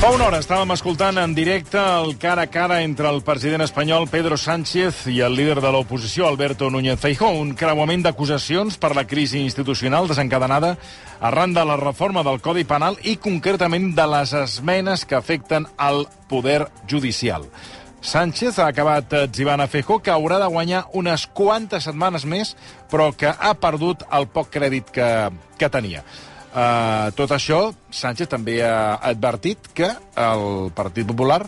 Fa una hora estàvem escoltant en directe el cara a cara entre el president espanyol Pedro Sánchez i el líder de l'oposició Alberto Núñez Feijóo, un creuament d'acusacions per la crisi institucional desencadenada arran de la reforma del Codi Penal i concretament de les esmenes que afecten al poder judicial. Sánchez ha acabat exhibant a Feijó que haurà de guanyar unes quantes setmanes més, però que ha perdut el poc crèdit que, que tenia. Uh, tot això, Sánchez també ha advertit que el Partit Popular,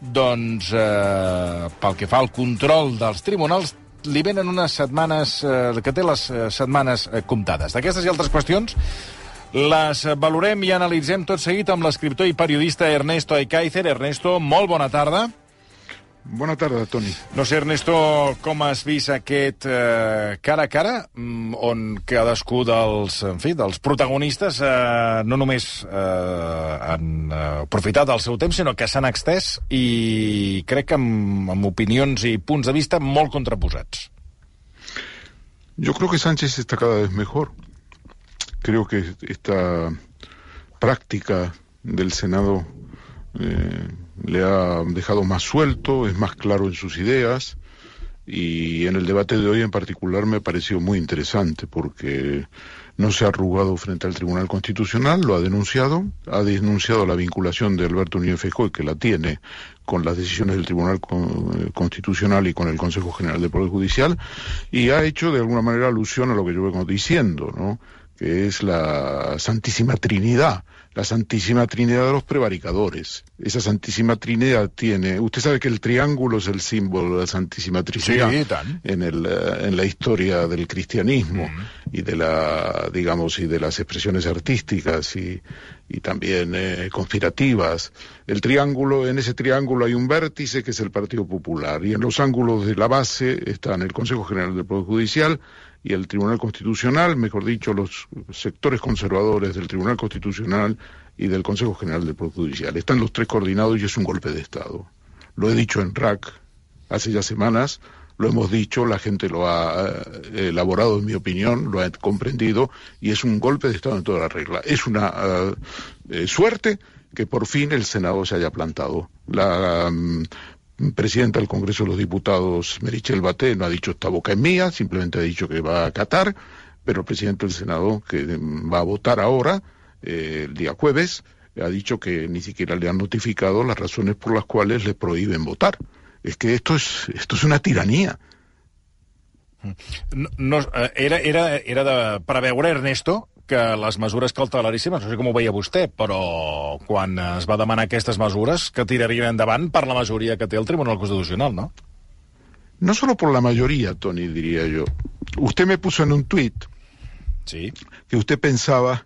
doncs, uh, pel que fa al control dels tribunals, li venen unes setmanes, uh, que té les uh, setmanes uh, comptades. D'aquestes i altres qüestions les valorem i analitzem tot seguit amb l'escriptor i periodista Ernesto Ekaizer. Ernesto, molt bona tarda. Bona tarda, Toni. No sé, Ernesto, com has vist aquest eh, cara a cara, mm, on cadascú dels, en fi, dels protagonistes eh, no només eh, han eh, aprofitat el seu temps, sinó que s'han extès i crec que amb, amb opinions i punts de vista molt contraposats. Yo creo que Sánchez está cada vez mejor. Creo que esta práctica del Senado eh, le ha dejado más suelto, es más claro en sus ideas y en el debate de hoy en particular me ha parecido muy interesante porque no se ha arrugado frente al Tribunal Constitucional, lo ha denunciado, ha denunciado la vinculación de Alberto Núñez Feijóo, que la tiene con las decisiones del Tribunal Constitucional y con el Consejo General del Poder Judicial, y ha hecho de alguna manera alusión a lo que yo vengo diciendo, ¿no? que es la Santísima Trinidad, la Santísima Trinidad de los prevaricadores. Esa Santísima Trinidad tiene, usted sabe que el triángulo es el símbolo de la Santísima Trinidad Sí, en, el, eh, en la historia del cristianismo y de la, digamos, y de las expresiones artísticas y, y también eh, conspirativas. El triángulo, en ese triángulo hay un vértice que es el Partido Popular y en los ángulos de la base están el Consejo General del Poder Judicial y el Tribunal Constitucional, mejor dicho, los sectores conservadores del Tribunal Constitucional y del Consejo General del Poder Judicial. Están los tres coordinados y es un golpe de Estado. Lo he dicho en RAC hace ya semanas, lo hemos dicho, la gente lo ha eh, elaborado, en mi opinión, lo ha comprendido, y es un golpe de Estado en toda la regla. Es una eh, eh, suerte que por fin el Senado se haya plantado. La mm, presidenta del Congreso de los Diputados, Merichel Baté, no ha dicho esta boca es mía, simplemente ha dicho que va a acatar, pero el presidente del Senado, que va a votar ahora, eh, el día jueves, ha dicho que ni siquiera le han notificado las razones por las cuales le prohíben votar. Es que esto es, esto es una tiranía. No, eh, era, era, era de Ernesto, que les mesures cautelaríssimes, no sé com ho veia vostè, però quan es va demanar aquestes mesures, que tirarien endavant per la majoria que té el Tribunal Constitucional, no? No solo por la mayoría, Tony, diría yo. Usted me puso en un tuit Sí, que usted pensaba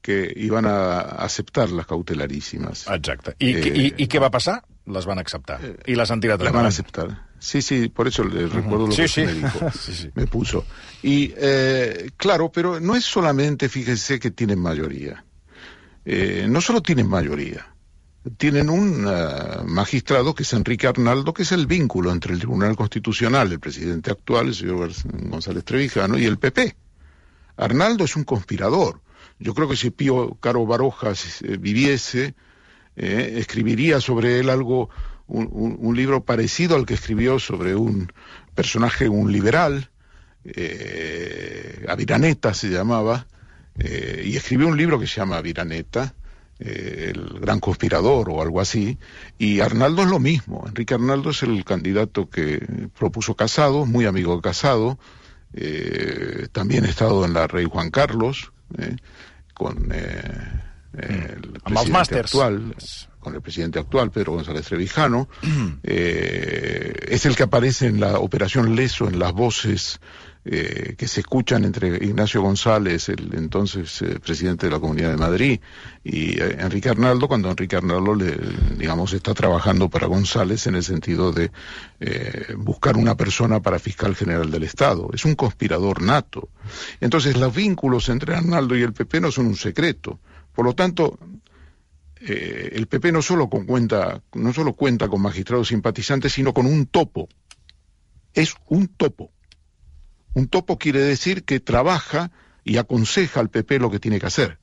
que iban a aceptar las cautelarísimas. exacte. I, Eh, i, i què va passar? Les van acceptar. I les han tirat Las van a endavant. aceptar. Sí, sí, por eso le recuerdo lo Sí, que sí. me dijo. Sí, sí. Me puso. Y eh, claro, pero no es solamente, fíjese que tienen mayoría. Eh, no solo tienen mayoría. Tienen un ah, magistrado que es Enrique Arnaldo, que es el vínculo entre el Tribunal Constitucional, el presidente actual, el señor González Trevijano, y el PP. Arnaldo es un conspirador. Yo creo que si Pío Caro Barojas eh, viviese, eh, escribiría sobre él algo, un, un- un libro parecido al que escribió sobre un personaje, un liberal, eh, Aviraneta se llamaba, eh, y escribió un libro que se llama Aviraneta, eh, el gran conspirador o algo así, y Arnaldo es lo mismo. Enrique Arnaldo es el candidato que propuso Casado, muy amigo de Casado, eh, también ha estado en la Rey Juan Carlos, con el presidente actual, con el presidente actual, Pedro González Trevijano, eh, es el que aparece en la Operación Leso, en las voces eh, que se escuchan entre Ignacio González, el entonces eh, presidente de la Comunidad de Madrid, y Enrique Arnaldo, cuando Enrique Arnaldo, le, digamos, está trabajando para González en el sentido de buscar una persona para fiscal general del Estado. Es un conspirador nato. Entonces, los vínculos entre Arnaldo y el PP no son un secreto. Por lo tanto, el PP no solo, cuenta, no solo cuenta con magistrados simpatizantes, sino con un topo. Es un topo. Un topo quiere decir que trabaja y aconseja al PP lo que tiene que hacer.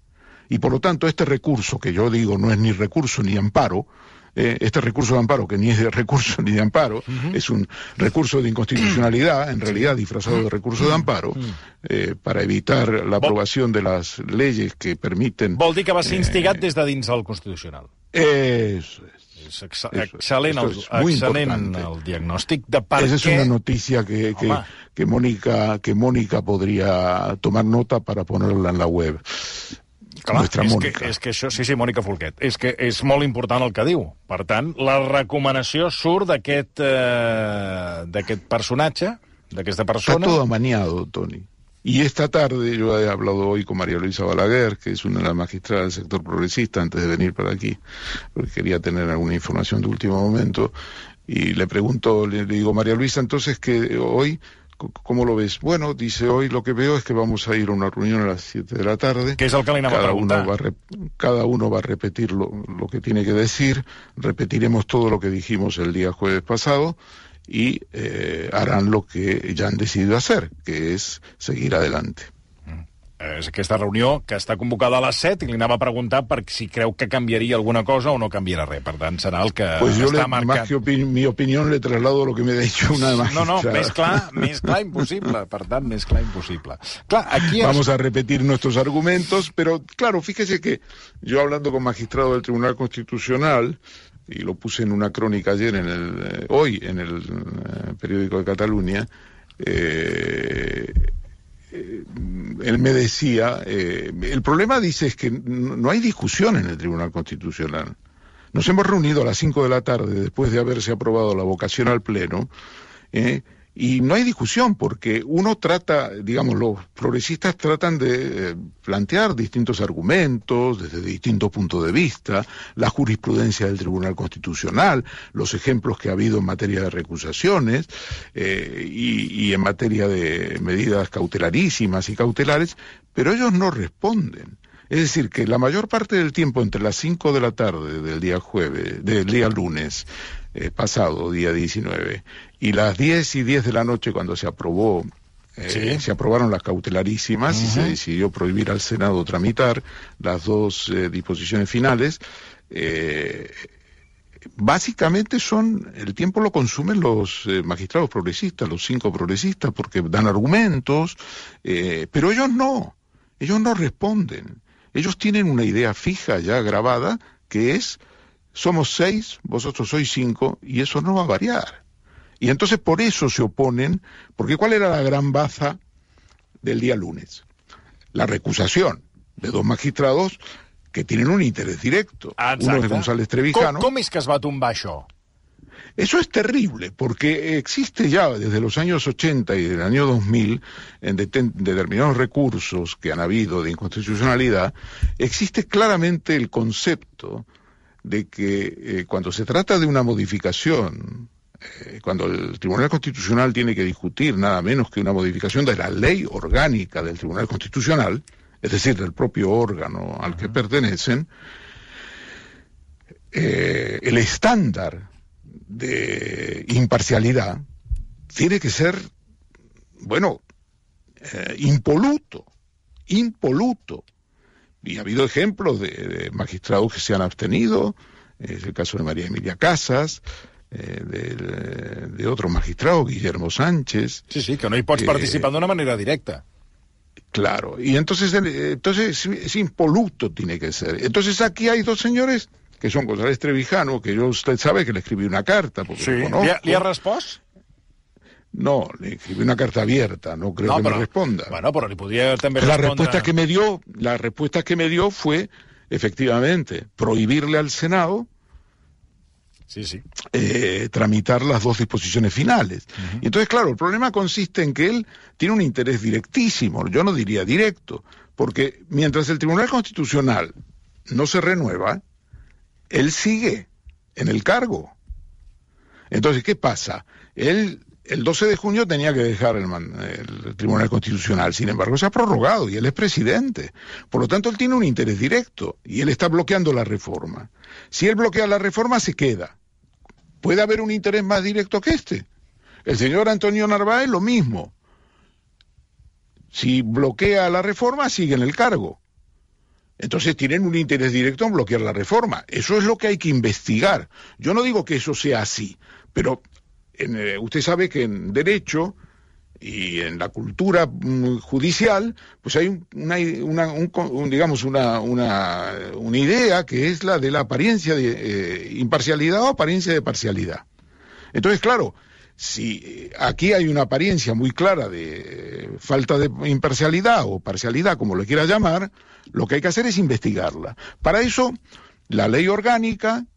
Y por lo tanto, este recurso, que yo digo no es ni recurso ni amparo, eh, este recurso de amparo, que ni es de recurso ni de amparo, es un recurso de inconstitucionalidad, en realidad disfrazado de recurso de amparo, eh, para evitar la aprobación de las leyes que permiten... Vol dir que va ser instigat eh, des de dins del Constitucional. Eso es. És ex excel·lent, el, excel·lent el diagnòstic de per Esa què... es una noticia que, que, que, Mónica, que Mónica podría tomar nota para ponerla en la web. Clar, és que, és que això, sí, sí, Mònica Folquet, és que és molt important el que diu. Per tant, la recomanació surt d'aquest eh, d'aquest personatge, d'aquesta persona... Está todo amañado, Tony. Y esta tarde yo he hablado hoy con María Luisa Balaguer, que es una de las magistradas del sector progresista, antes de venir para aquí, porque quería tener alguna información de último momento, y le pregunto, le, digo, María Luisa, entonces que hoy, ¿cómo lo ves? Bueno, dice, hoy lo que veo es que vamos a ir a una reunión a las 7 de la tarde. ¿Qué es el que le cada, uno va a cada uno va a repetir lo, lo que tiene que decir, repetiremos todo lo que dijimos el día jueves pasado, y eh, harán lo que ya han decidido hacer, que es seguir adelante. Mm. És aquesta reunió que està convocada a les 7 i li anava a preguntar per si creu que canviaria alguna cosa o no canviarà res. Per tant, serà el que pues yo està le, marcat. Más que opin mi opinión le traslado lo que me ha dicho una magistrada. No, no, més clar, més clar impossible. Per tant, més clar impossible. Clar, aquí es... Vamos a repetir nuestros argumentos, pero claro, fíjese que yo hablando con magistrado del Tribunal Constitucional, y lo puse en una crónica ayer, en el, eh, hoy, en el eh, periódico de Cataluña, eh, eh él me decía, eh, el problema dice es que no hay discusión en el Tribunal Constitucional. Nos hemos reunido a las 5 de la tarde después de haberse aprobado la vocación al Pleno. Eh, y no hay discusión, porque uno trata, digamos, los progresistas tratan de eh, plantear distintos argumentos desde distintos puntos de vista, la jurisprudencia del Tribunal Constitucional, los ejemplos que ha habido en materia de recusaciones eh, y, y en materia de medidas cautelarísimas y cautelares, pero ellos no responden. Es decir, que la mayor parte del tiempo entre las 5 de la tarde del día jueves, del día lunes eh, pasado, día 19, y las 10 y 10 de la noche cuando se aprobó eh, ¿Sí? se aprobaron las cautelarísimas uh -huh. y se decidió prohibir al Senado tramitar las dos eh, disposiciones finales. Eh, básicamente son, el tiempo lo consumen los magistrados progresistas, los cinco progresistas, porque dan argumentos, pero ellos no, ellos no responden. Ellos tienen una idea fija ya grabada que es somos seis, vosotros sois cinco, y eso no va a variar. Y entonces por eso se oponen, porque ¿cuál era la gran baza del día lunes? La recusación de dos magistrados que tienen un interés directo. Exacte. Uno es González Trevijano. Com, com és que es va tombar això? Eso es terrible, porque existe ya desde los años 80 y del año 2000, en determinados recursos que han habido de inconstitucionalidad, existe claramente el concepto de que eh, cuando se trata de una modificación, eh, cuando el Tribunal Constitucional tiene que discutir nada menos que una modificación de la ley orgánica del Tribunal Constitucional, es decir, del propio órgano al que pertenecen, eh, el estándar de imparcialidad tiene que ser, bueno, eh, impoluto, impoluto. Y ha habido ejemplos de, de, magistrados que se han abstenido, es el caso de María Emilia Casas, eh, de, de, otro magistrado, Guillermo Sánchez. Sí, sí, que no hi pots eh, participar d'una manera directa. Claro, y entonces, entonces es impoluto tiene que ser. Entonces aquí hay dos señores que son González Trevijano, que yo usted sabe que le escribí una carta. Porque sí. ¿Li ha, ¿Li ha respost? No, le escribí una carta abierta, no creo no, que pero, me responda. Bueno, pero le podría también la respuesta que me dio, la respuesta que me dio fue efectivamente prohibirle al Senado sí, sí. Eh, tramitar las dos disposiciones finales. Y entonces, claro, el problema consiste en que él tiene un interés directísimo, yo no diría directo, porque mientras el Tribunal Constitucional no se renueva, él sigue en el cargo. Entonces, ¿qué pasa? Él el 12 de junio tenía que dejar el, el, Tribunal Constitucional, sin embargo se ha prorrogado y él es presidente. Por lo tanto, él tiene un interés directo y él está bloqueando la reforma. Si él bloquea la reforma, se queda. ¿Puede haber un interés más directo que este? El señor Antonio Narváez lo mismo. Si bloquea la reforma, sigue en el cargo. Entonces tienen un interés directo en bloquear la reforma. Eso es lo que hay que investigar. Yo no digo que eso sea así, pero eh, usted sabe que en derecho y en la cultura mm, judicial, pues hay una, digamos una, una, una, idea que es la de la apariencia de eh, imparcialidad o apariencia de parcialidad. Entonces, claro, si aquí hay una apariencia muy clara de falta de imparcialidad o parcialidad, como lo quiera llamar, lo que hay que hacer es investigarla. Para eso, la ley orgánica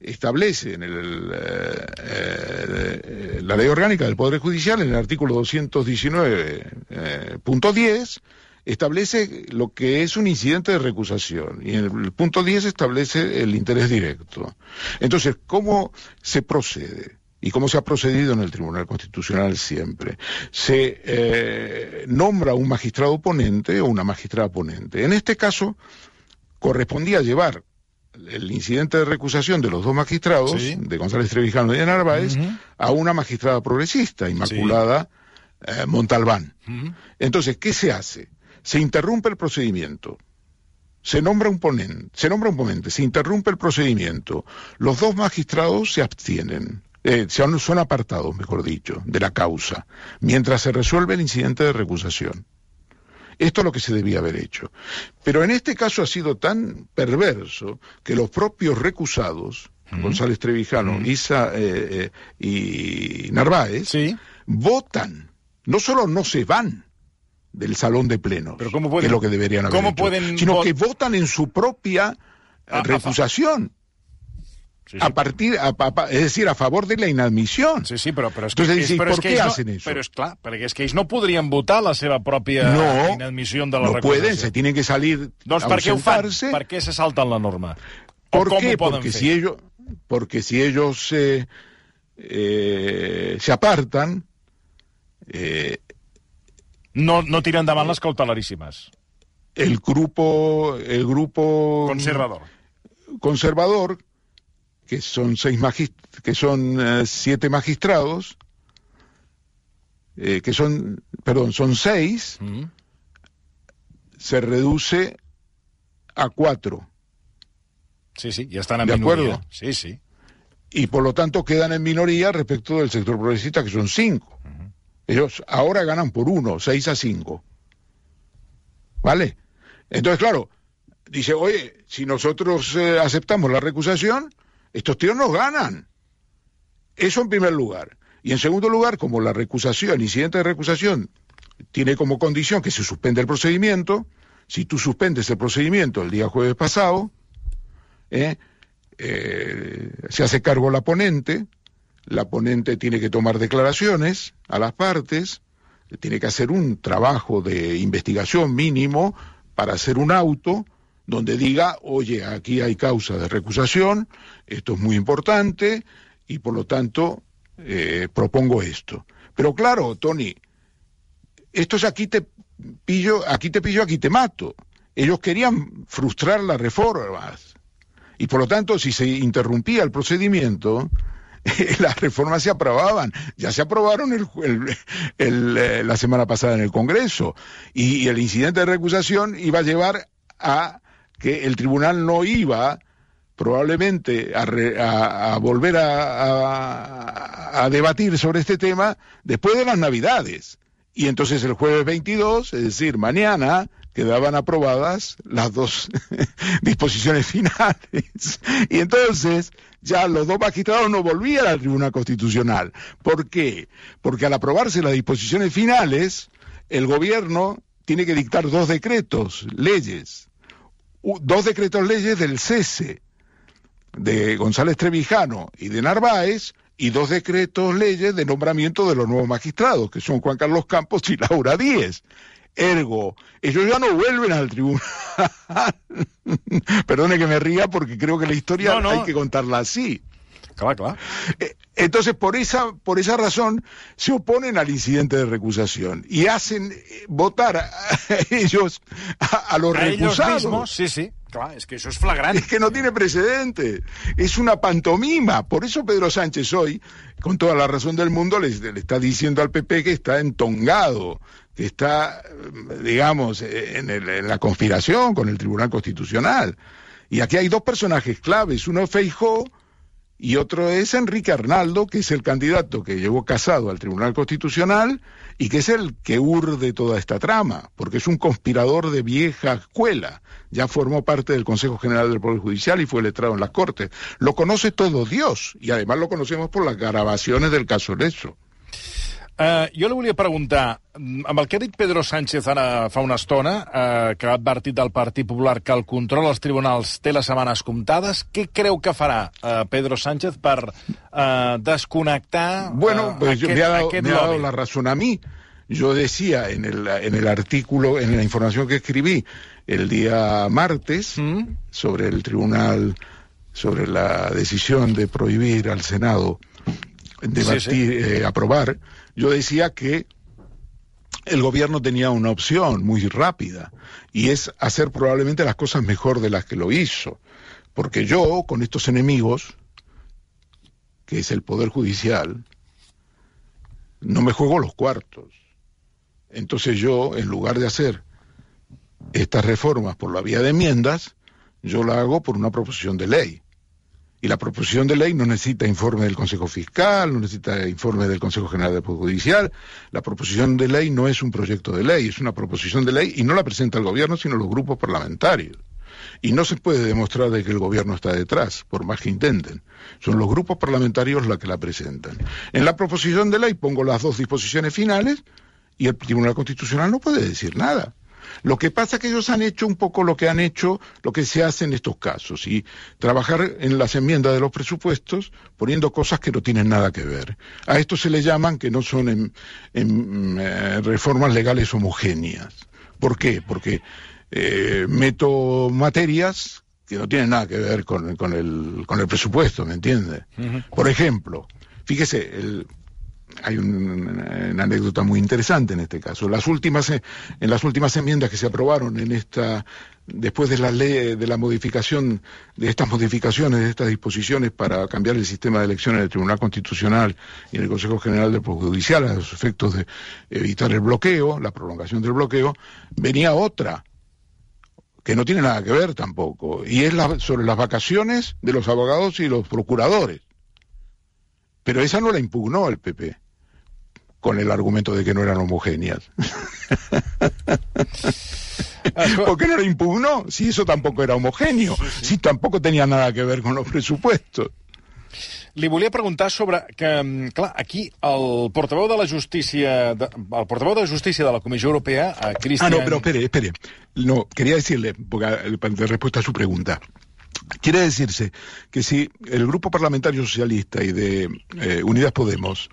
establece en el, eh, eh, la ley orgánica del Poder Judicial, en el artículo 219.10, establece lo que es un incidente de recusación y en el punto 10 establece el interés directo. Entonces, ¿cómo se procede? Y cómo se ha procedido en el Tribunal Constitucional siempre. Se eh, nombra un magistrado ponente o una magistrada ponente. En este caso, correspondía llevar el incidente de recusación de los dos magistrados, de González Trevijano y de Narváez, a una magistrada progresista, Inmaculada eh, Montalbán. Entonces, ¿qué se hace? Se interrumpe el procedimiento. Se nombra un ponente, se nombra un ponente, se interrumpe el procedimiento. Los dos magistrados se abstienen. Eh, son, son apartados, mejor dicho, de la causa, mientras se resuelve el incidente de recusación. Esto es lo que se debía haber hecho. Pero en este caso ha sido tan perverso que los propios recusados, González Trevijano Isa, eh, eh, y Narváez, votan. No solo no se van del salón de plenos, ¿Pero cómo pueden, que es lo que deberían haber ¿cómo hecho, pueden sino que votan en su propia recusación a partir, es decir, a favor de la inadmisión. Sí, sí, però, però és que, Entonces, és, però ¿por és no, hacen eso? Però és clar, perquè és que ells no podrien votar la seva pròpia no, inadmissió de la no recusació. pueden, se tienen que salir doncs a per què ho fan? ausentarse. Per què se salten la norma? ¿Por o com qué? Porque fer? si ellos, porque si ellos eh, eh, se apartan, eh, No, no tiren endavant les cautelaríssimes. el grupo, el grupo Conservador. conservador, que son seis magist que son eh, siete magistrados, eh, que son, perdón, son seis, Mm. se reduce a cuatro. Sí, sí, ja estan en De minoria. acuerdo. Sí, sí. y por lo tanto quedan en minoría respecto del sector progresista, que son cinco. Ellos ahora ganan por uno, seis a cinco. ¿Vale? Entonces, claro, dice, oye, si nosotros eh, aceptamos la recusación, estos tíos nos ganan. Eso en primer lugar. Y en segundo lugar, como la recusación, el incidente de recusación, tiene como condición que se suspende el procedimiento, si tú suspendes el procedimiento el día jueves pasado, ¿eh? eh, se hace cargo la ponente, la ponente tiene que tomar declaraciones a las partes, tiene que hacer un trabajo de investigación mínimo para hacer un auto donde diga, oye, aquí hay causa de recusación, esto es muy importante y por lo tanto eh, propongo esto. Pero claro, Tony, esto es aquí te pillo, aquí te pillo, aquí te mato. Ellos querían frustrar las reformas y por lo tanto, si se interrumpía el procedimiento, las reformas se aprobaban. Ya se aprobaron eh, la semana pasada en el Congreso. Y, el incidente de recusación iba a llevar a que el tribunal no iba probablemente a, a volver a, a, debatir sobre este tema después de las Navidades. Y entonces el jueves 22, es decir, mañana, quedaban aprobadas las dos disposiciones finales. Y entonces ya los dos magistrados no volvían al Tribunal Constitucional. ¿Por qué? Porque al aprobarse las disposiciones finales, el gobierno tiene que dictar dos decretos, leyes, dos decretos leyes del cese. de González Trevijano y de Narváez y dos decretos leyes de nombramiento de los nuevos magistrados, que son Juan Carlos Campos y Laura Díez. Ergo, ellos ya no vuelven al tribunal. Perdone que me ría porque creo que la historia No, no. hay que contarla así. Clar, clar. Eh, Entonces, por esa, por esa razón, se oponen al incidente de recusación y hacen eh, votar a ellos a, a los A ellos recusados. mismos, sí, sí. Clar, és que això és flagrant. Es que no tiene precedente. Es una pantomima. Por eso Pedro Sánchez hoy, con toda la razón del mundo, le, le está diciendo al PP que está entongado, que está, eh, digamos, en, el- en la conspiración con el Tribunal Constitucional. Y aquí hay dos personajes claves. Uno es Feijó y otro es Enrique Arnaldo, que es el candidato que llevó casado al Tribunal Constitucional y que es el que urde toda esta trama, porque es un conspirador de vieja escuela. Ya formó parte del Consejo General del Poder Judicial y fue letrado en las Cortes. Lo conoce todo Dios y además lo conocemos por las grabaciones del caso Leso. Uh, jo li volia preguntar, amb el que ha dit Pedro Sánchez ara fa una estona, uh, que ha advertit al Partit Popular que el control als tribunals té les setmanes comptades, què creu que farà uh, Pedro Sánchez per uh, desconnectar Bueno, pues aquest, me ha dado, aquest me ha dado la razón a mí. Yo decía en el, en el artículo, en la información que escribí el día martes Mm? sobre el tribunal, sobre la decisión de prohibir al Senado debatir, eh, aprobar, yo decía que el gobierno tenía una opción muy rápida y es hacer probablemente las cosas mejor de las que lo hizo. Porque yo, con estos enemigos, que es el Poder Judicial, no me juego los cuartos. Entonces yo, en lugar de hacer estas reformas por la vía de enmiendas, yo la hago por una proposición de ley. Y la proposición de ley no necesita informe del Consejo Fiscal, no necesita informe del Consejo General del Poder Judicial. La proposición de ley no es un proyecto de ley, es una proposición de ley y no la presenta el gobierno, sino los grupos parlamentarios. Y no se puede demostrar de que el gobierno está detrás, por más que intenten. Son los grupos parlamentarios los que la presentan. En la proposición de ley pongo las dos disposiciones finales y el Tribunal Constitucional no puede decir nada. Lo que pasa es que ellos han hecho un poco lo que han hecho, lo que se hace en estos casos, y trabajar en las enmiendas de los presupuestos poniendo cosas que no tienen nada que ver. A esto se le llaman que no son en- en, eh, reformas legales homogéneas. ¿Por qué? Porque eh, meto materias que no tienen nada que ver con, con el, con el presupuesto, ¿me entiende? Por ejemplo, fíjese, el, hay un- una anécdota muy interesante en este caso. Las últimas, eh, en las últimas enmiendas que se aprobaron en esta, después de la ley, de la modificación, de estas modificaciones, de estas disposiciones para cambiar el sistema de elecciones del Tribunal Constitucional y en el Consejo General del Poder Judicial a los efectos de evitar el bloqueo, la prolongación del bloqueo, venía otra que no tiene nada que ver tampoco, y es la- sobre las vacaciones de los abogados y los procuradores. Pero esa no la impugnó el PP, con el argumento de que no eran homogéneas. Escolta, ¿Por qué no la impugnó? Si eso tampoco era homogéneo, si tampoco tenía nada que ver con los presupuestos. Li volia preguntar sobre que, mm, clar, aquí el portaveu de la justícia, de, el portaveu de justícia de la Comissió Europea, eh, Ah, Christian... no, pero espere, espere. No, quería decirle, porque eh, para respuesta a su pregunta. Quiere decirse que si el Grupo Parlamentario Socialista y de eh, Unidas Podemos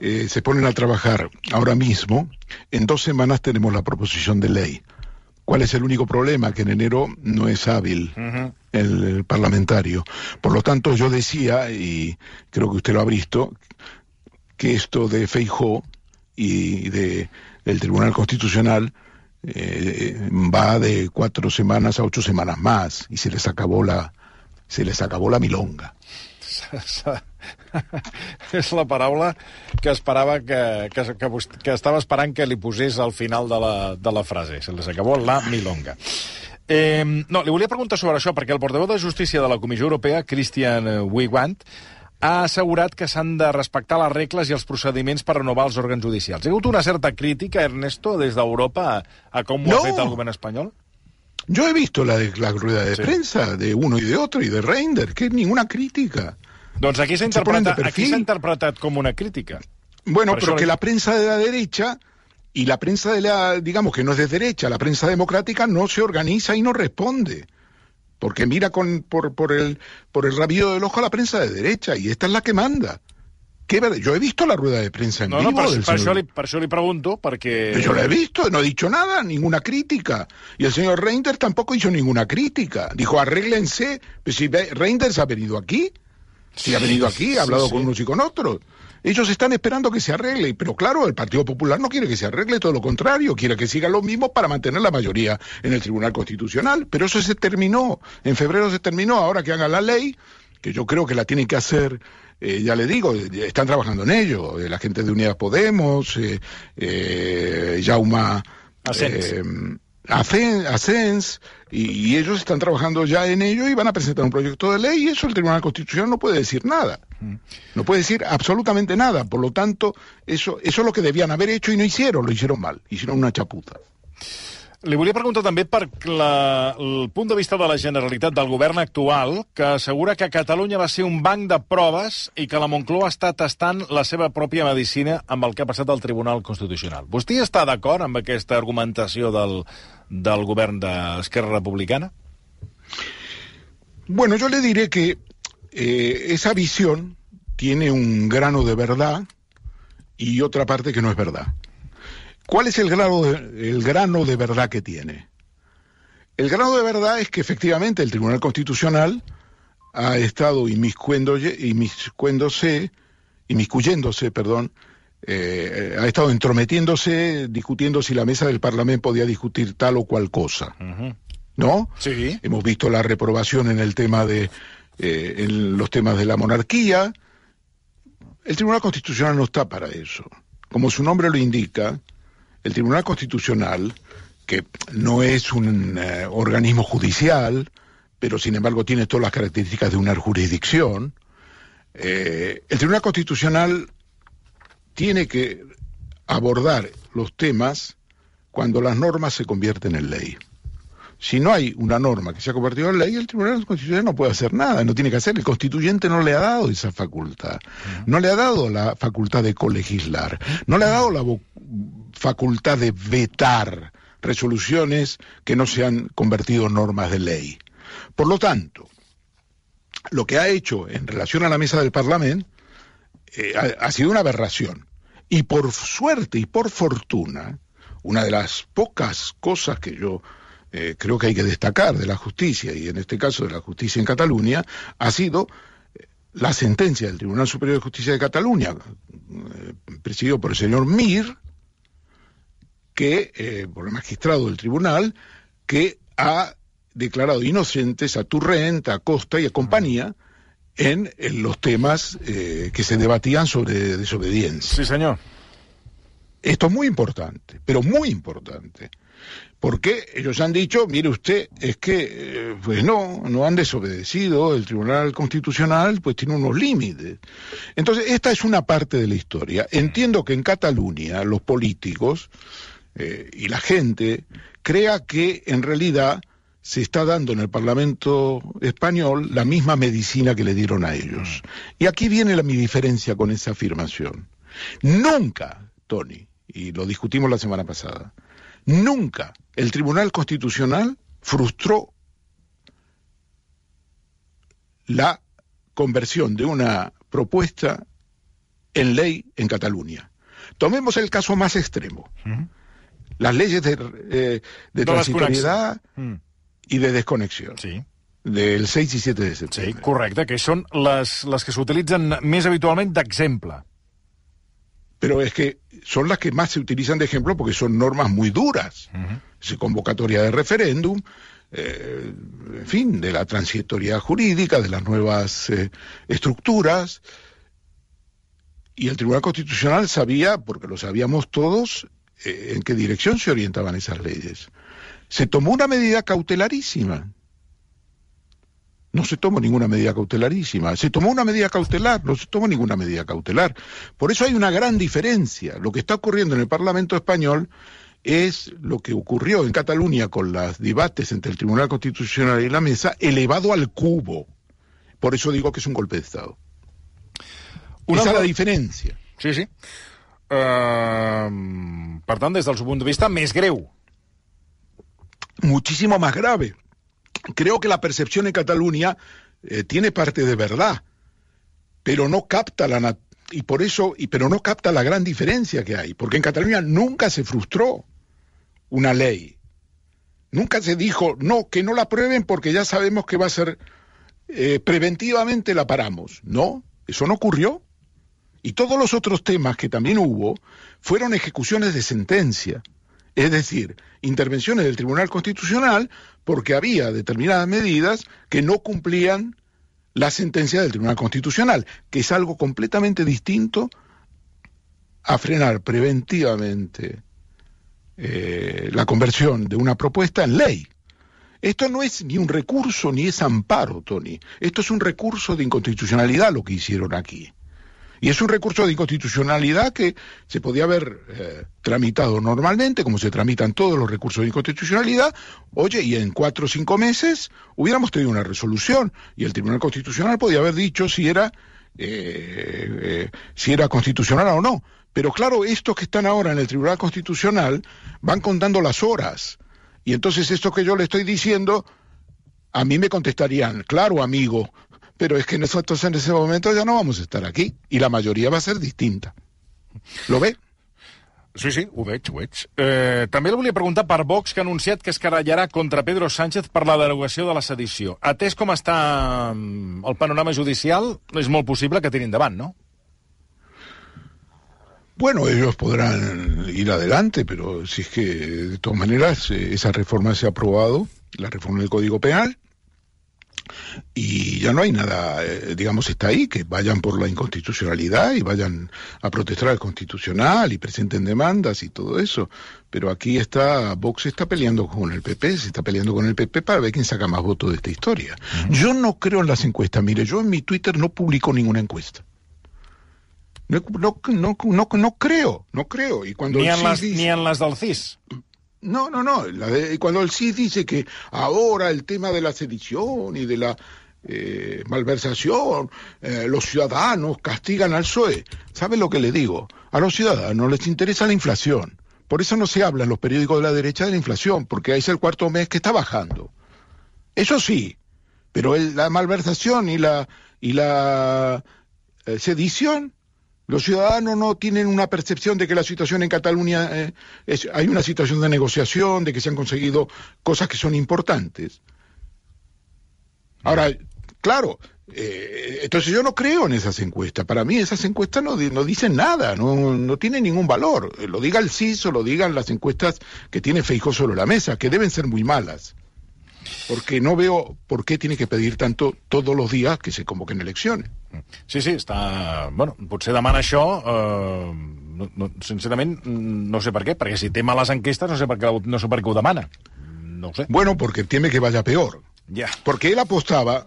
eh, se ponen a trabajar ahora mismo, en dos semanas tenemos la proposición de ley. ¿Cuál es el único problema? Que en enero no es hábil el parlamentario. Por lo tanto, yo decía, y creo que usted lo ha visto, que esto de Feijó y de, del Tribunal Constitucional eh, va de cuatro semanas a ocho semanas más y se les acabó la se les acabó la milonga. És la paraula que esperava que, que, que, vos- que estava esperant que li posés al final de la, de la frase. Se les acabó la milonga. Eh, no, li volia preguntar sobre això, perquè el portaveu de Justícia de la Comissió Europea, Christian eh, Wigand, ha assegurat que s'han de respectar les regles i els procediments per renovar els òrgans judicials. Hi ha hagut una certa crítica, Ernesto, des d'Europa a, a com ho No. ha fet el govern espanyol? Yo he visto la, de- la rueda de Sí. prensa de uno y de otro y de Reinders, que es ninguna crítica. Doncs aquí s'ha interpretat, aquí interpretat com una crítica. Bueno, Por pero eso que la prensa de la derecha y la prensa de la, digamos que no es de derecha, la prensa democrática no se organiza y no responde. Porque mira con, por, por, el, por el rabillo del ojo a la prensa de derecha, y esta es la que manda. ¿Qué Yo he visto la rueda de prensa en No, no, vivo. per, del per, señor- per això li pregunto, perquè... Yo lo he visto, no ha dicho nada, ninguna crítica. Y el señor Reinders tampoco hizo ninguna crítica. Dijo, arréglense. Pues si Reinders ha venido aquí, si ha venido aquí, ha hablado sí. con unos y con otros. Ellos están esperando que se arregle, pero claro, el Partido Popular no quiere que se arregle, todo lo contrario, quiere que siga lo mismo para mantener la mayoría en el Tribunal Constitucional. Pero eso se terminó, en febrero se terminó, ahora que hagan la ley, que yo creo que la tienen que hacer, eh, ya le digo, eh, están trabajando en ello, eh, la gente de Unidas Podemos, eh, eh, Jauma Asens. Asen- Asens, y, y ellos están trabajando ya en ello y van a presentar un proyecto de ley y eso el Tribunal Constitucional no puede decir nada. No puede decir absolutamente nada. Por lo tanto, eso, eso es lo que debían haber hecho y no hicieron, lo hicieron mal, hicieron una chapuza. Li volia preguntar també per la, el punt de vista de la Generalitat del govern actual, que assegura que Catalunya va ser un banc de proves i que la Moncloa està tastant la seva pròpia medicina amb el que ha passat al Tribunal Constitucional. Vostè està d'acord amb aquesta argumentació del, del govern d'Esquerra Republicana? Bueno, yo le diré que eh, esa visión tiene un grano de verdad y otra parte que no es verdad. ¿Cuál es el grano de, el grano de verdad que tiene? El grano de verdad es que efectivamente el Tribunal Constitucional ha estado inmiscuéndose, inmiscuyéndose, perdón, eh, ha estado entrometiéndose, discutiendo si la mesa del Parlamento podía discutir tal o cual cosa, ¿no? Sí. Hemos visto la reprobación en el tema de eh, en los temas de la monarquía. El Tribunal Constitucional no está para eso. Como su nombre lo indica, el Tribunal Constitucional, que no es un eh, organismo judicial, pero sin embargo tiene todas las características de una jurisdicción, eh, el Tribunal Constitucional tiene que abordar los temas cuando las normas se convierten en ley. Si no hay una norma que se ha convertido en ley, el Tribunal Constitucional no puede hacer nada, no tiene que hacer. El constituyente no le ha dado esa facultad. No le ha dado la facultad de colegislar. No le ha dado la facultad de vetar resoluciones que no se han convertido en normas de ley. Por lo tanto, lo que ha hecho en relación a la mesa del Parlamento eh, ha sido una aberración. Y por suerte y por fortuna, una de las pocas cosas que yo eh, creo que hay que destacar de la justicia, y en este caso de la justicia en Cataluña, ha sido eh, la sentencia del Tribunal Superior de Justicia de Cataluña, eh, presidido por el señor Mir, que, eh, por el magistrado del tribunal, que ha declarado inocentes a Turrent, a Costa y a compañía en, en los temas eh, que se debatían sobre desobediencia. Sí, senyor. Esto es muy importante, pero muy importante. Porque ellos han dicho, mire usted, es que, eh, pues no, no han desobedecido, el Tribunal Constitucional pues tiene unos límites. Entonces, esta es una parte de la historia. Entiendo que en Cataluña los políticos eh, y la gente crea que en realidad se está dando en el Parlamento español la misma medicina que le dieron a ellos. Y aquí viene la, mi diferencia con esa afirmación. Nunca, Tony, y lo discutimos la semana pasada, nunca el Tribunal Constitucional frustró la conversión de una propuesta en ley en Cataluña. Tomemos el caso más extremo. Las leyes de, eh, de transitoriedad Mm. y de desconexión Sí, del 6 y 7 de sí, septiembre. correcte, que són les, les que s'utilitzen més habitualment d'exemple. Pero es que son las que más se utilizan de ejemplo porque son normas muy duras. Se convocatoria de referéndum, eh, en fin, de la transitoriedad jurídica, de las nuevas eh, estructuras. Y el Tribunal Constitucional sabía, porque lo sabíamos todos, eh, en qué dirección se orientaban esas leyes. Se tomó una medida cautelarísima. No se tomó ninguna medida cautelarísima. Se tomó una medida cautelar, no se tomó ninguna medida cautelar. Por eso hay una gran diferencia. Lo que está ocurriendo en el Parlamento español es lo que ocurrió en Cataluña con los debates entre el Tribunal Constitucional y la mesa, elevado al cubo. Por eso digo que es un golpe de Estado. Una Esa es la diferencia. Sí, sí. Uh, per tant, des del seu punt de vista, més greu. Muchísimo más grave. Creo que la percepción en Cataluña eh, tiene parte de verdad, pero no capta la y por eso y pero no capta la gran diferencia que hay, porque en Cataluña nunca se frustró una ley. Nunca se dijo, no, que no la aprueben porque ya sabemos que va a ser eh, preventivamente la paramos. No, eso no ocurrió. Y todos los otros temas que también hubo fueron ejecuciones de sentencia, es decir, intervenciones del Tribunal Constitucional porque había determinadas medidas que no cumplían la sentencia del Tribunal Constitucional, que es algo completamente distinto a frenar preventivamente eh, la conversión de una propuesta en ley. Esto no es ni un recurso ni es amparo, Tony. Esto es un recurso de inconstitucionalidad lo que hicieron aquí. Y es un recurso de inconstitucionalidad que se podía haber eh, tramitado normalmente, como se tramitan todos los recursos de inconstitucionalidad. Oye, y en cuatro o cinco meses hubiéramos tenido una resolución y el Tribunal Constitucional podía haber dicho si era, eh, eh, si era constitucional o no. Pero claro, estos que están ahora en el Tribunal Constitucional van contando las horas. Y entonces esto que yo le estoy diciendo, a mí me contestarían, claro, amigo, pero es que nosotros en ese momento ya no vamos a estar aquí y la majoria va a ser distinta. Lo ve? Sí, sí, ho veig, ho veig. Eh, també volia preguntar per Vox, que ha anunciat que es carallarà contra Pedro Sánchez per la derogació de la sedició. Atès com està mm, el panorama judicial, és molt possible que tirin endavant, no? Bueno, ellos podrán ir adelante, pero si es que de todas maneras eh, esa reforma se ha aprobado, la reforma del Código Penal, y ya no hay nada, eh, digamos, está ahí, que vayan por la inconstitucionalidad y vayan a protestar al constitucional y presenten demandas y todo eso. Pero aquí está, Vox está peleando con el PP, se está peleando con el PP para ver quién saca más votos de esta historia. Yo no creo en las encuestas, mire, yo en mi Twitter no publico ninguna encuesta. No, no, no, no, no creo, no creo. Y cuando ni, en las, ni en las del CIS. No, no, no. cuando el CIS dice que ahora el tema de la sedición y de la eh, malversación, eh, los ciudadanos castigan al PSOE. ¿Sabe lo que le digo? A los ciudadanos les interesa la inflación. Por eso no se habla en los periódicos de la derecha de la inflación, porque es el cuarto mes que está bajando. Eso sí, pero la malversación y la, y la eh, sedición los ciudadanos no tienen una percepción de que la situación en Cataluña eh, es, hay una situación de negociación, de que se han conseguido cosas que son importantes. Ahora, claro, eh, entonces yo no creo en esas encuestas. Para mí esas encuestas no, dicen nada, no, no, tienen ningún valor. Lo diga el CIS o lo digan las encuestas que tiene Feijó sobre la mesa, que deben ser muy malas. Porque no veo por qué tiene que pedir tanto todos los días que se convoquen elecciones. Sí, sí, està... Bueno, potser demana això... Eh, no, no, sincerament, no sé per què, perquè si té males enquestes no sé per què, no sé per què ho demana. No sé. Bueno, porque teme que vaya peor. Ya. Porque él apostaba...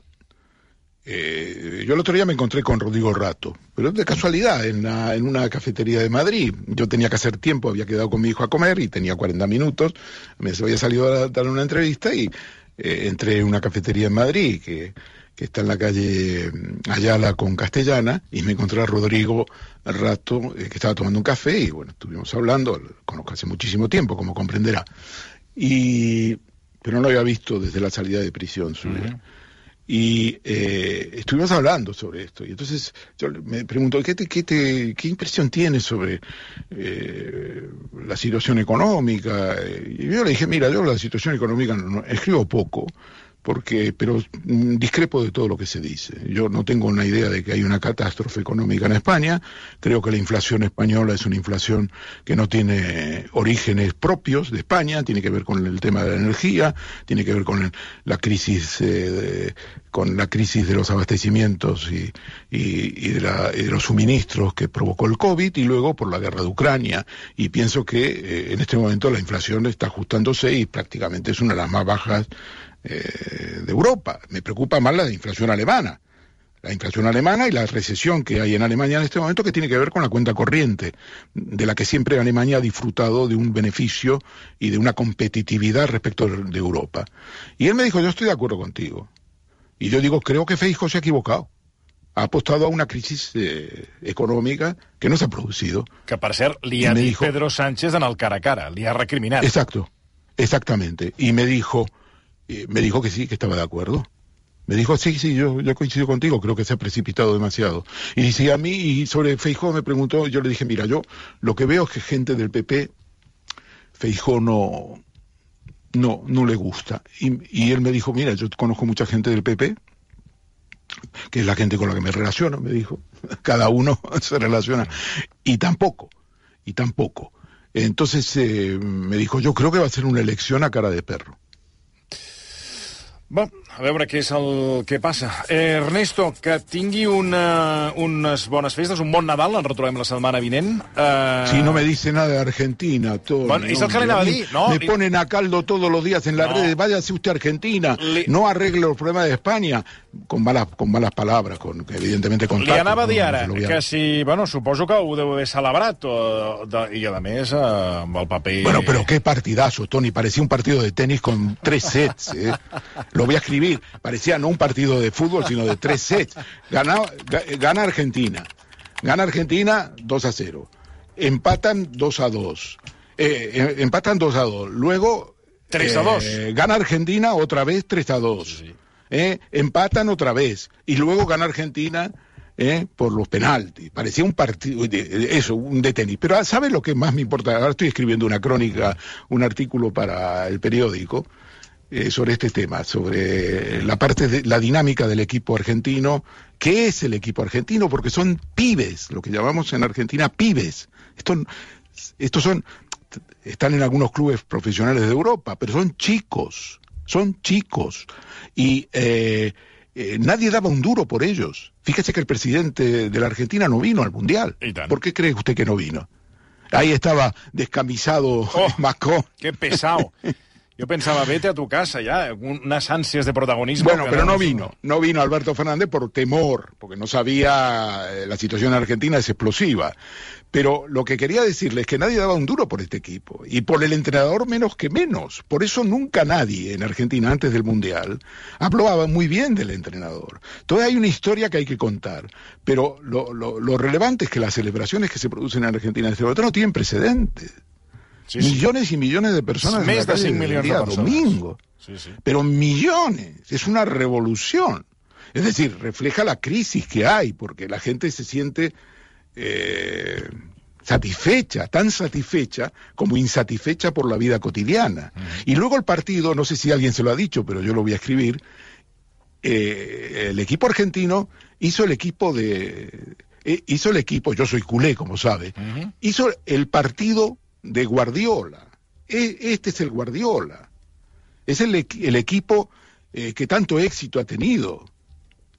Eh, yo el otro día me encontré con Rodrigo Rato, pero de casualidad, en, la, en una cafetería de Madrid. Yo tenía que hacer tiempo, había quedado con mi hijo a comer y tenía 40 minutos. Me había salido a dar una entrevista y eh, entré en una cafetería en Madrid que que está en la calle mm, Ayala con Castellana, y me encontré a Rodrigo rato, eh, que estaba tomando un café, y bueno, estuvimos hablando, lo conozco hace muchísimo tiempo, como comprenderá. Y, pero no lo había visto desde la salida de prisión Y eh, estuvimos hablando sobre esto. Y entonces yo me pregunto, ¿qué, qué, qué impresión tienes sobre eh, la situación económica? Y yo le dije, mira, yo la situación económica no, escribo poco, porque pero mm, discrepo de todo lo que se dice. Yo no tengo una idea de que hay una catástrofe económica en España. Creo que la inflación española es una inflación que no tiene orígenes propios de España, tiene que ver con el tema de la energía, tiene que ver con la crisis eh, con la crisis de los abastecimientos y, y, de la, y, de los suministros que provocó el COVID y luego por la guerra de Ucrania. Y pienso que eh, en este momento la inflación está ajustándose y prácticamente es una de las más bajas eh, de Europa. Me preocupa más la inflación alemana. La inflación alemana y la recesión que hay en Alemania en este momento que tiene que ver con la cuenta corriente, de la que siempre Alemania ha disfrutado de un beneficio y de una competitividad respecto de Europa. Y él me dijo, yo estoy de acuerdo contigo. Y yo digo, creo que Feijo se ha equivocado. Ha apostado a una crisis eh, económica que no se ha producido. Que, para ser, li ha Pedro Sánchez en el cara a cara, li ha recriminado. Exacto, exactamente. Y me dijo, eh, me dijo que sí, que estaba de acuerdo. Me dijo, sí, sí, yo, coincido contigo, creo que se ha precipitado demasiado. Y dice, a mí, y sobre Feijó me preguntó, yo le dije, mira, yo lo que veo es que gente del PP, Feijó no, no, no le gusta. Y, y él me dijo, mira, yo conozco mucha gente del PP, que es la gente con la que me relaciono, me dijo. Cada uno se relaciona. Y tampoco, y tampoco. Entonces eh, me dijo, yo creo que va a ser una elección a cara de perro. Bon, a veure què és el que passa. Eh, Ernesto, que tingui una, unes bones festes, un bon Nadal, ens retrobem la setmana vinent. Eh... Si no me dice nada de Argentina, todo. Bueno, és el que a no? Me ponen a caldo todos los días en las No. redes, váyase usted a Argentina, no arregle los problemas de España, con malas, con malas palabras, con evidentemente con Li anava a dir ara no que si... Bueno, suposo que ho deu haver celebrat, o, de, i a més eh, amb el paper... Bueno, pero qué partidazo, Tony. Parecía un partido de tenis con tres sets. ¿eh? Lo voy a escribir. Parecía no un partido de fútbol, sino de tres sets. Gana, ga- gana Argentina. Gana Argentina 2 a 0. Empatan 2 a 2. Eh, eh, empatan 2 a 2. Luego. 3 a 2. eh, gana Argentina otra vez 3 a 2. Eh, empatan otra vez. Y luego gana Argentina. eh, por los penaltis. Parecía un partido, eso, un de tenis. Pero ¿sabes lo que más me importa? Ahora estoy escribiendo una crónica, un artículo para el periódico eh, sobre este tema, sobre la parte de la dinámica del equipo argentino. ¿Qué es el equipo argentino? Porque son pibes, lo que llamamos en Argentina pibes. Estos, estos son, están en algunos clubes profesionales de Europa, pero son chicos, son chicos. Y eh, eh, nadie daba un duro por ellos. Fíjese que el presidente de la Argentina no vino al Mundial. ¿Por qué cree usted que no vino? Ahí estaba descamisado Oh. Macron. Que pesado. Jo pensava, vete a tu casa ja, unes ànsies de protagonisme. Bueno, pero no vino, no vino Alberto Fernández por temor, porque no sabía, eh, la situación en Argentina es explosiva. Pero lo que quería decirles es que nadie daba un duro por este equipo, y por el entrenador menos que menos. Por eso nunca nadie en Argentina antes del Mundial hablaba muy bien del entrenador. Entonces hay una historia que hay que contar, pero lo, lo- lo relevante es que las celebraciones que se producen en Argentina en este momento no tienen precedentes. Sí, sí. Millones y millones de personas Més en la de calle 5 el milions de día domingo Sí, pero millones. Es una revolución. Es decir, refleja la crisis que hay, porque la gente se siente eh, satisfecha, tan satisfecha como insatisfecha por la vida cotidiana. Y luego el partido, no sé si alguien se lo ha dicho, pero yo lo voy a escribir, eh, el equipo argentino hizo el equipo de... eh, hizo el equipo, yo soy culé, como sabe, hizo el partido de Guardiola. E- Este es el Guardiola. Es el, el equipo eh, que tanto éxito ha tenido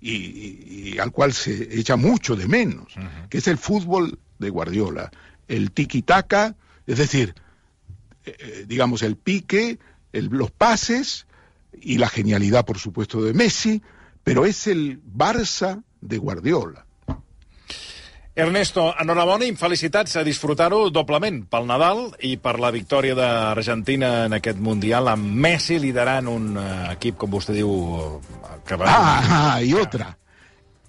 y, y- y al cual se echa mucho de menos, que es el fútbol de Guardiola. El tiki-taka, es decir, eh, eh, digamos, el pique, el- los pases y la genialidad, por supuesto, de Messi, pero es el Barça de Guardiola. Ernesto, enhorabona i felicitats a disfrutar-ho doblement pel Nadal i per la victòria d'Argentina en aquest Mundial amb Messi liderant un eh, equip, com vostè diu, que va... Ah, y otra.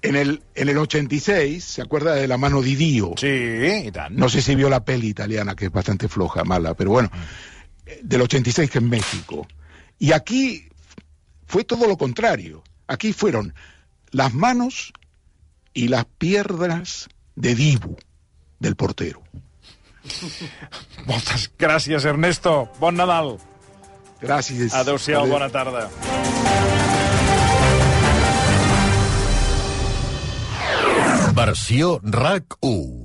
En el, en el 86, ¿se acuerda de la mano di Dio? Sí, tant. No sé si vio la peli italiana, que es bastante floja, mala, pero bueno, eh, del 86 que es México. Y aquí fue todo lo contrario. Aquí fueron las manos y las piernas de Dibu, del portero. Moltes gràcies, Ernesto. Bon Nadal. Gracias. Adéu-siau, Adéu. bona tarda. Versió RAC 1.